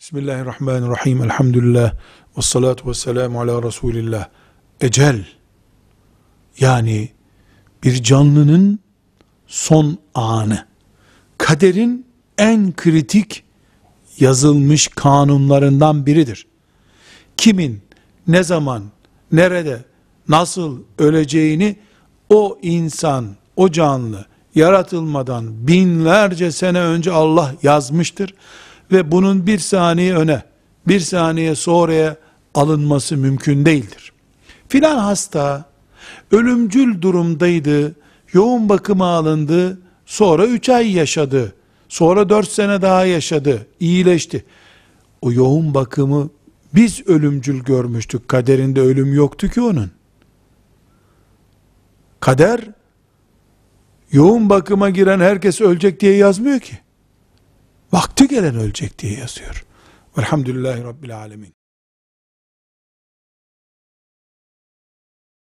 Bismillahirrahmanirrahim. Elhamdülillah. Ve salatu ve selamu ala Resulillah. Ecel. Yani bir canlının son anı. Kaderin en kritik yazılmış kanunlarından biridir. Kimin, ne zaman, nerede, nasıl öleceğini o insan, o canlı yaratılmadan binlerce sene önce Allah yazmıştır ve bunun bir saniye öne, bir saniye sonraya alınması mümkün değildir. Filan hasta ölümcül durumdaydı, yoğun bakıma alındı, sonra üç ay yaşadı, sonra dört sene daha yaşadı, iyileşti. O yoğun bakımı biz ölümcül görmüştük, kaderinde ölüm yoktu ki onun. Kader, yoğun bakıma giren herkes ölecek diye yazmıyor ki. Vakti gelen ölecek diye yazıyor. Velhamdülillahi Rabbil Alemin.